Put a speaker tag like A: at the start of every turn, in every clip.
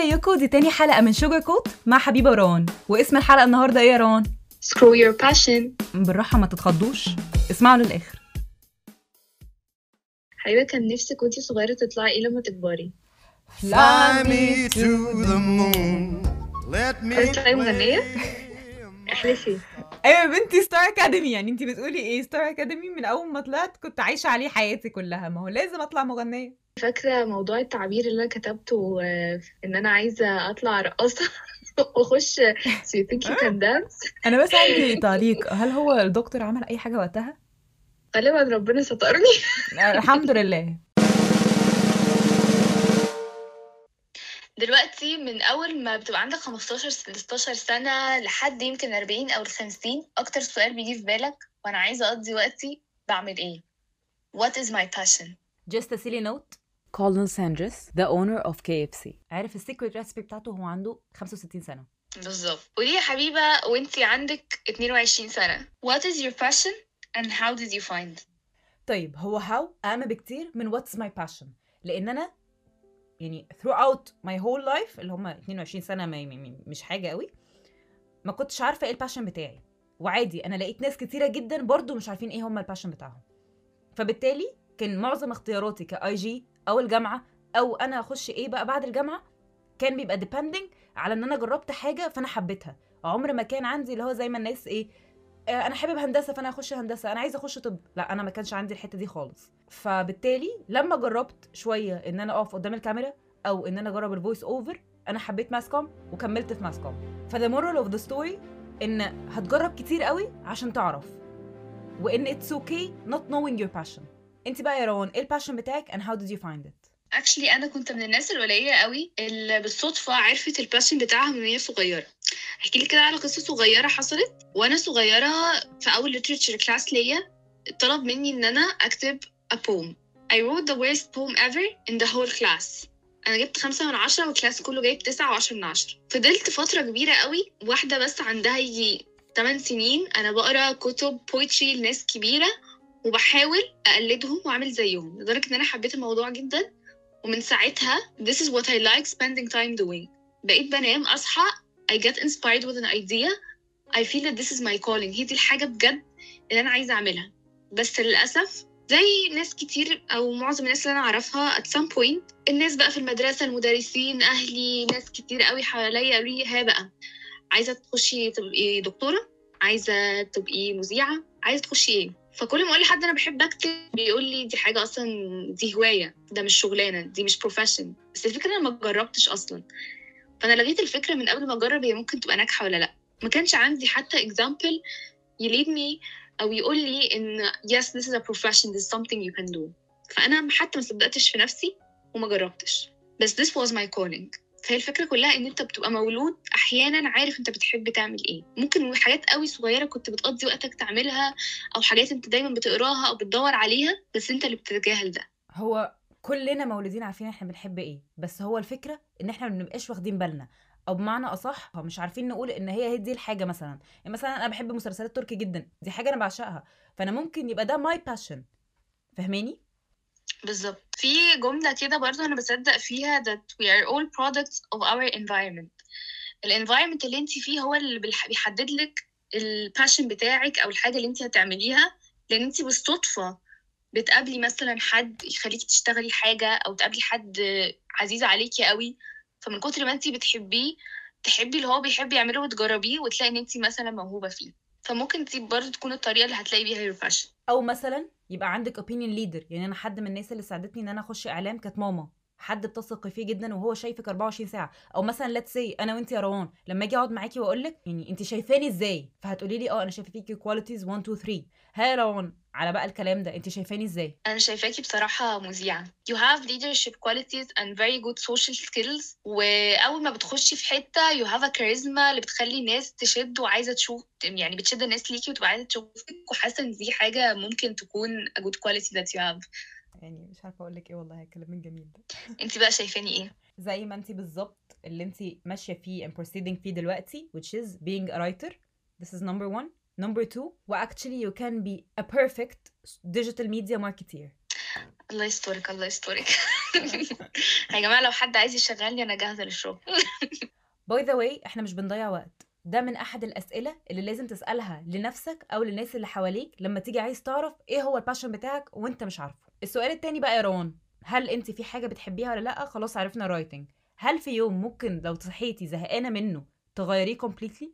A: ازيكم دي تاني حلقة من Sugar Coat مع حبيبة وروان واسم الحلقة النهاردة إيه يا روان؟
B: Screw your passion
A: بالراحة ما تتخضوش اسمعوا للآخر
B: حبيبة كان نفسك وانتي صغيرة تطلعي إيه لما تكبري؟
C: Fly me to the moon. Let me
B: تطلعي مغنية؟
C: play.
B: احلفي
A: أيوه يا بنتي Star Academy يعني انت بتقولي إيه Star Academy من أول ما طلعت كنت عايشة عليه حياتي كلها ما هو لازم أطلع مغنية
B: فاكرة موضوع التعبير اللي أنا كتبته آه، إن أنا عايزة أطلع رقاصة وأخش so you think you can dance.
A: أنا بس عندي تعليق. هل هو الدكتور عمل أي حاجة وقتها؟
B: غالبا ربنا سترني.
A: الحمد لله.
B: دلوقتي من أول ما بتبقى عندك 15 16 سنة لحد يمكن 40 أو 50 أكتر سؤال بيجي في بالك وأنا عايزة أقضي وقتي بعمل إيه؟ What is my passion?
A: Just a silly note. Colonel Sanders the owner of KFC عارف ال secret recipe بتاعته؟ هو عنده 65 سنة.
B: بالظبط. قولي يا حبيبة وانتي عندك 22 سنة. What is your passion and how did you find
A: طيب هو how اهم بكتير من what's my passion لأن أنا يعني throughout my whole life اللي هم 22 سنة ما مش حاجة قوي ما كنتش عارفة إيه ال passion بتاعي. وعادي أنا لقيت ناس كتيرة جدا برضو مش عارفين إيه هم ال passion بتاعهم. فبالتالي كان معظم اختياراتي ك IG أو الجامعة أو أنا أخش إيه بقى بعد الجامعة؟ كان بيبقى depending على إن أنا جربت حاجة فأنا حبيتها. عمر ما كان عندي اللي هو زي ما الناس إيه آه، أنا حابب هندسة فأنا هخش هندسة أنا عايزة أخش طب. لا أنا ما كانش عندي الحتة دي خالص. فبالتالي لما جربت شوية إن أنا أقف قدام الكاميرا أو إن أنا أجرب ال voice over أنا حبيت mass comm وكملت في mass comm ف the moral of the story إن هتجرب كتير قوي عشان تعرف. وإن it's okay not knowing your passion انت بقى يا روان إيه ال passion بتاعك and how did you find it
B: actually أنا كنت من الناس القليلة قوي اللي بالصدفة عرفت ال passion بتاعها من وهي صغيرة. احكي لك كده على قصة صغيرة حصلت. وأنا صغيرة في أول literature class ليا طلب مني إن أنا أكتب a poem. I wrote the worst poem ever in the whole class. أنا جبت خمسة من عشرة والكلاس كله جايب تسعة وعشرة من عشرة. فضلت فترة كبيرة قوي واحدة بس عندها يجي 8 سنين أنا بقرأ كتب poetry لناس كبيرة. وبحاول أقلدهم وأعمل زيهم. لدرجة إن أنا حبيت الموضوع جدا ومن ساعتها this is what I like spending time doing. بقيت بنام أصحى I get inspired with an idea. I feel that this is my calling. هي دي الحاجة بجد اللي أنا عايزة أعملها. بس للأسف زي ناس كتير أو معظم الناس اللي أنا أعرفها at some point الناس بقى في المدرسة المدرسين أهلي ناس كتير قوي حواليا قالوا لي ها بقى عايزة تخشي تبقي دكتورة؟ عايزة تبقي مذيعة؟ عايزة تخشي إيه؟ فكل ما أقول لحد أنا بحب اكتب بيقول لي دي حاجة أصلا دي هواية ده مش شغلانة دي مش بروفيشن بس الفكرة أنا ما جربتش أصلا. فأنا لغيت الفكرة من قبل ما أجرب هي ممكن تبقى ناجحة ولا لأ. ما كانش عندي حتى example يليد مي أو يقول لي إن yes this is a profession this is something you can do. فأنا حتى ما صدقتش في نفسي وما جربتش. بس this was my calling. فهي الفكرة كلها إن أنت بتبقى مولود أحيانا عارف أنت بتحب تعمل إيه. ممكن حاجات قوي صغيرة كنت بتقضي وقتك تعملها أو حاجات أنت دايما بتقراها أو بتدور عليها بس أنت اللي بتتجاهل ده.
A: هو كلنا مولودين عارفين إحنا بنحب إيه بس هو الفكرة إن إحنا ما بنبقاش واخدين بالنا. أو بمعنى أصح مش عارفين نقول إن هي هي دي الحاجة مثلا. يعني مثلا أنا بحب مسلسلات تركي جدا دي حاجة أنا بعشقها. فأنا ممكن يبقى ده my passion فاهماني؟
B: بالظبط. في جملة كده برضو أنا بصدق فيها that we are all products of our environment. ال environment اللي انت فيه هو اللي بيحدد لك ال passion بتاعك أو الحاجة اللي انت هتعمليها. لأن انت بالصدفة بتقابلي مثلا حد يخليكي تشتغلي حاجة أو تقابلي حد عزيز عليكي قوي فمن كتر ما انت بتحبيه تحبي اللي هو بيحب يعمله وتجربيه وتلاقي إن انت مثلا موهوبة فيه. فممكن دي برضه تكون الطريقة اللي هتلاقي بيها your passion.
A: أو مثلا؟ يبقى عندك opinion leader. يعني أنا حد من الناس اللي ساعدتني إن أنا أخش إعلام كانت ماما. حد بتثقي فيه جدا وهو شايفك 24 ساعة. أو مثلا let's say أنا وانت يا روان لما أجي أقعد معاكي واقول لك يعني انت شايفاني إزاي؟ فهتقولي لي آه أنا شايفة فيكي كواليتيز 1 2 3 ها يا روان على بقى الكلام ده انت شايفاني إزاي؟
B: أنا شايفاكي بصراحة مذيعة. You have leadership qualities and very good social skills وأول ما بتخشي في حتة you have a charisma اللي بتخلي الناس تشد وعايزة تشوف يعني بتشد الناس ليكي وتبقى عايزة تشوفك وحاسة إن دي حاجة ممكن تكون a good quality that you have.
A: يعني مش عارفة أقول لك إيه والله الكلام الجميل ده.
B: انت بقى شايفاني إيه؟
A: زي ما انت بالظبط اللي انت ماشية فيه and proceeding فيه دلوقتي which is being a writer. This is number one. Number two و actually you can be a perfect digital media marketeer.
B: الله يسترك الله يسترك. يا جماعة لو حد عايز يشغلني أنا جاهزة للشغل.
A: by the way إحنا مش بنضيع وقت. ده من أحد الأسئلة اللي لازم تسألها لنفسك أو للناس اللي حواليك لما تيجي عايز تعرف إيه هو ال passion بتاعك وأنت مش عارفه. السؤال التاني بقى يا روان هل أنت في حاجة بتحبيها ولا لأ؟ خلاص عرفنا writing هل في يوم ممكن لو صحيتي زهقانة منه تغيريه completely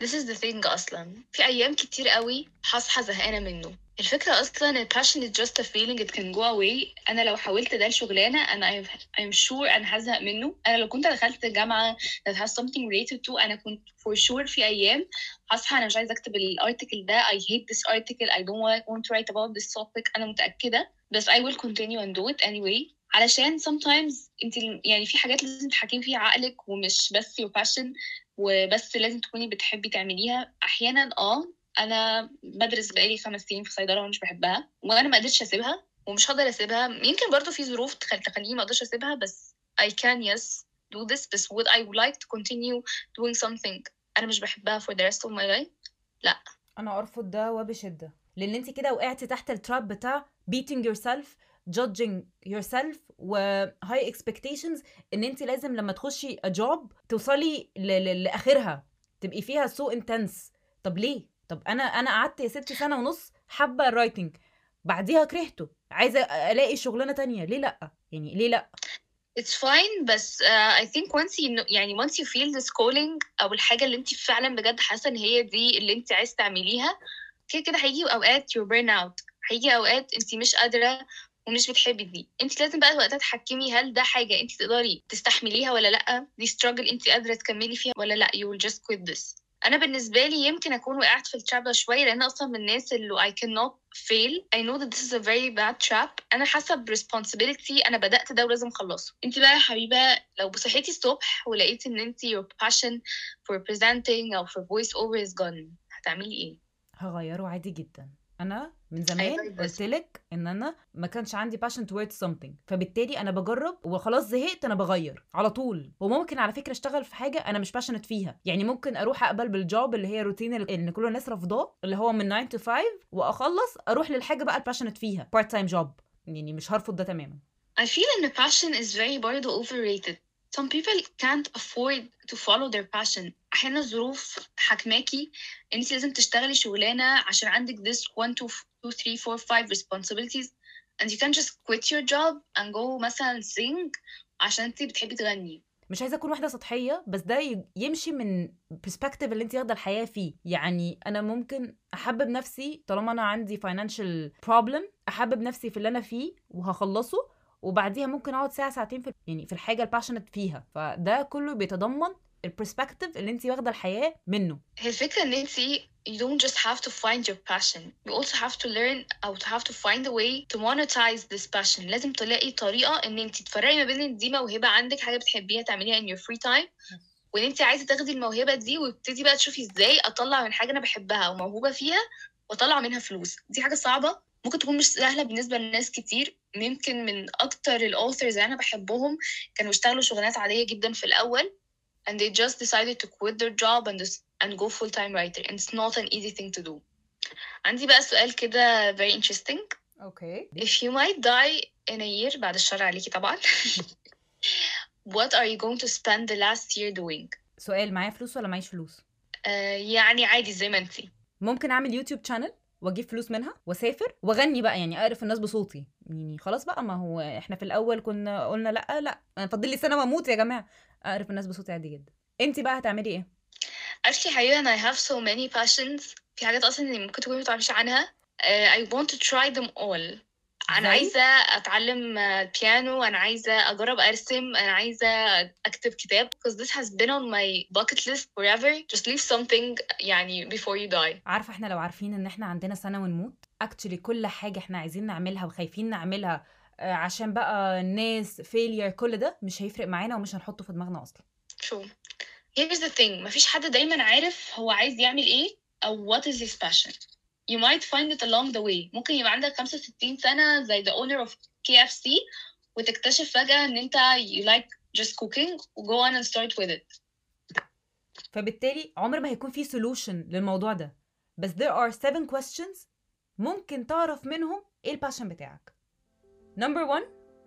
B: This is the thing أصلا. في أيام كتير قوي هصحى زهقانة منه. الفكرة أصلا ال passion is just a feeling it can go away. أنا لو حاولت ده لشغلانة أنا I'm, sure أنا هزهق منه. أنا لو كنت دخلت جامعة that has something related to أنا كنت for sure في أيام هصحى أنا مش عايزة أكتب الارتكل ده. I hate this article. I don't want, to write about this topic. أنا متأكدة. بس I will continue and do it anyway. علشان sometimes أنت يعني في حاجات لازم تحكمي فيها عقلك ومش بس your passion. وبس لازم تكوني بتحبي تعمليها. أحيانا آه أنا بدرس بقالي خمس سنين في صيدلة ومش بحبها وأنا ما قدرتش أسيبها ومش هقدر أسيبها. يمكن برضو في ظروف تخل- تخليني ما أقدرش أسيبها بس I can yes do this بس would I like to continue doing something أنا مش بحبها for the rest of my life
A: أنا أرفض ده وبشدة. لأن أنت كده وقعتي تحت التراب بتاع beating yourself judging yourself و high expectations إن أنت لازم لما تخشي a job توصلي ل- ل- لآخرها. تبقي فيها so intense. طب ليه؟ طب أنا أنا قعدت يا ستي سنة ونص حابة الرايتنج بعديها كرهته. عايزة ألاقي شغلانة تانية. ليه لأ؟ يعني ليه لأ؟
B: It's fine بس uh, I think once you know, يعني once you feel this calling أو الحاجة اللي أنت فعلا بجد حاسة إن هي دي اللي أنت عايز تعمليها كده كده هيجي أوقات you burn out. هيجي أوقات أنت مش قادرة ومش بتحبي دي. انت لازم بقى وقتها تحكمي هل ده حاجة انت تقدري تستحمليها ولا لأ. دي struggle انت قادرة تكملي فيها ولا لأ. You will just quit this. أنا بالنسبة لي يمكن أكون وقعت في التراب ده شوية لأن أصلا من الناس اللي I cannot fail I know that this is a very bad trap. أنا حاسة ب responsibility أنا بدأت ده ولازم أخلصه. انت بقى يا حبيبة لو صحيتي الصبح ولقيتي إن انت your passion for presenting أو for voice over is gone هتعملي إيه؟
A: هغيره عادي جدا. أنا من
B: أيوة،
A: زمان
B: بس.
A: قلت لك ان أنا ما كانش عندي passion towards something. فبالتالي أنا بجرب وخلاص زهقت أنا بغير على طول. وممكن على فكرة اشتغل في حاجة أنا مش passionate فيها. يعني ممكن أروح اقبل بالجوب اللي هي روتين اللي كل الناس رافضاه اللي هو من 9 to 5 واخلص أروح للحاجة بقى الباشنت فيها part time job. يعني مش هرفض ده تماما.
B: I feel ان passion is very برضه overrated. Some people can't afford to follow their passion. أحيانا الظروف حكماكي أنت لازم تشتغلي شغلانة عشان عندك this one, two, two, three, four, five responsibilities and you can just quit your job and go مثلا sing عشان أنت بتحبي تغني.
A: مش عايزة أكون واحدة سطحية بس ده يمشي من perspective اللي انت واخدة الحياة فيه يعني أنا ممكن أحبب نفسي طالما أنا عندي financial problem أحبب نفسي في اللي أنا فيه وهخلصه وبعديها ممكن أقعد ساعة ساعتين في يعني في الحاجة ال passionate فيها. فده كله بيتضمن ال perspective اللي انت واخدة الحياة منه.
B: هي الفكرة إن أنت you don't just have to find your passion. You also have to learn أو to have to find a way to monetize this passion. لازم تلاقي طريقة إن أنت تفرقي ما بين دي موهبة عندك حاجة بتحبيها تعمليها in your free time وإن أنت عايزة تاخدي الموهبة دي وتبتدي بقى تشوفي إزاي أطلع من حاجة أنا بحبها وموهوبة فيها وأطلع منها فلوس. دي حاجة صعبة ممكن تكون مش سهلة بالنسبة لناس كتير. يمكن من أكتر الأوثرز اللي أنا بحبهم كانوا اشتغلوا شغلانات عادية جدا في الأول and they just decided to quit their job and and go full time writer. And it's not an easy thing to do. عندي بقى سؤال كده very interesting.
A: أوكي.
B: If you might die in a year بعد الشر عليكي طبعا. What are you going to spend the last year doing?
A: سؤال معايا فلوس ولا معيش فلوس؟
B: uh, يعني عادي زي ما انتي.
A: ممكن أعمل YouTube channel واجيب فلوس منها واسافر واغني بقى يعني اعرف الناس بصوتي. يعني خلاص بقى ما هو إحنا في الأول كنا قلنا لأ لأ أنا فاضل لي سنة وأموت يا جماعة. اعرف الناس بصوتي عادي جدا. انت بقى هتعملي إيه؟
B: Actually حقيقة أنا I have so many passions. في حاجات اللي ممكن تكوني متعرفيش عنها. uh, I want to try them all. عايزة أتعلم آه، بيانو أنا عايزة أجرب أرسم أنا عايزة أكتب كتاب because this has been on my bucket list forever. Just leave something يعني before you die
A: عارفة إحنا لو عارفين إن إحنا عندنا سنة ونموت actually كل حاجة إحنا عايزين نعملها وخايفين نعملها آه، عشان بقى الناس failure كل ده مش هيفرق معانا ومش هنحطه في دماغنا أصلا.
B: True. Here's the thing مفيش حد دايما عارف هو عايز يعمل إيه أو what is his passion. you might find it along the way ممكن يبقى عندك 65 سنة زي the owner of KFC وتكتشف فجأة إن أنت you like just cooking و go on and start with it
A: فبالتالي عمر ما هيكون في سولوشن للموضوع ده بس there are seven questions ممكن تعرف منهم ايه الباشن بتاعك number one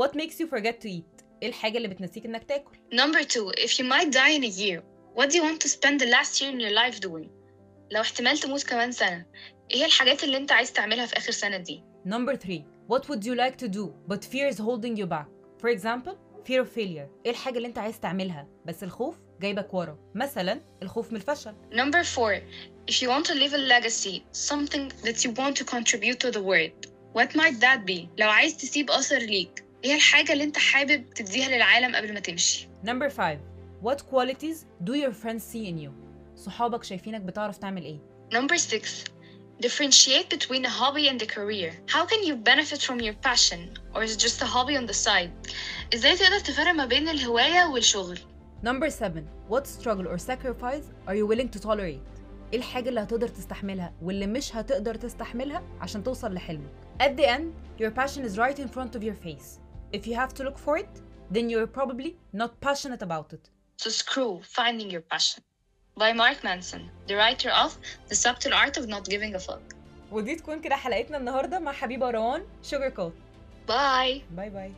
A: what makes you forget to eat ايه الحاجة اللي بتنسيك انك تاكل
B: Number two, if you might die in a year, what do you want to spend the last year in your life doing? لو احتمال تموت كمان سنة، إيه الحاجات اللي انت عايز تعملها في آخر سنة دي؟
A: number 3 what would you like to do but fear is holding you back? For example fear of failure. إيه الحاجة اللي انت عايز تعملها بس الخوف جايبك ورا؟ مثلا الخوف من الفشل.
B: number 4 if you want to leave a legacy something that you want to contribute to the world what might that be? لو عايز تسيب أثر ليك إيه الحاجة اللي انت حابب تديها للعالم قبل ما تمشي؟
A: number 5 what qualities do your friends see in you? صحابك شايفينك بتعرف تعمل إيه؟
B: number 6 differentiate between a hobby and a career. How can you benefit from your passion, or is it just a hobby on the side? ازاي تقدر تفرق ما بين الهواية والشغل؟
A: Number seven, what struggle or sacrifice are you willing to tolerate? ايه الحاجة اللي هتقدر تستحملها واللي مش هتقدر تستحملها عشان توصل لحلمك؟ At the end, your passion is right in front of your face. If you have to look for it, then you're probably not passionate about it.
B: So screw finding your passion. By Mark Manson, the writer of The Subtle Art of Not Giving a Fuck.
A: ودي تكون كده حلقتنا النهارده مع حبيبة روان شوجر كوت
B: Bye!
A: باي باي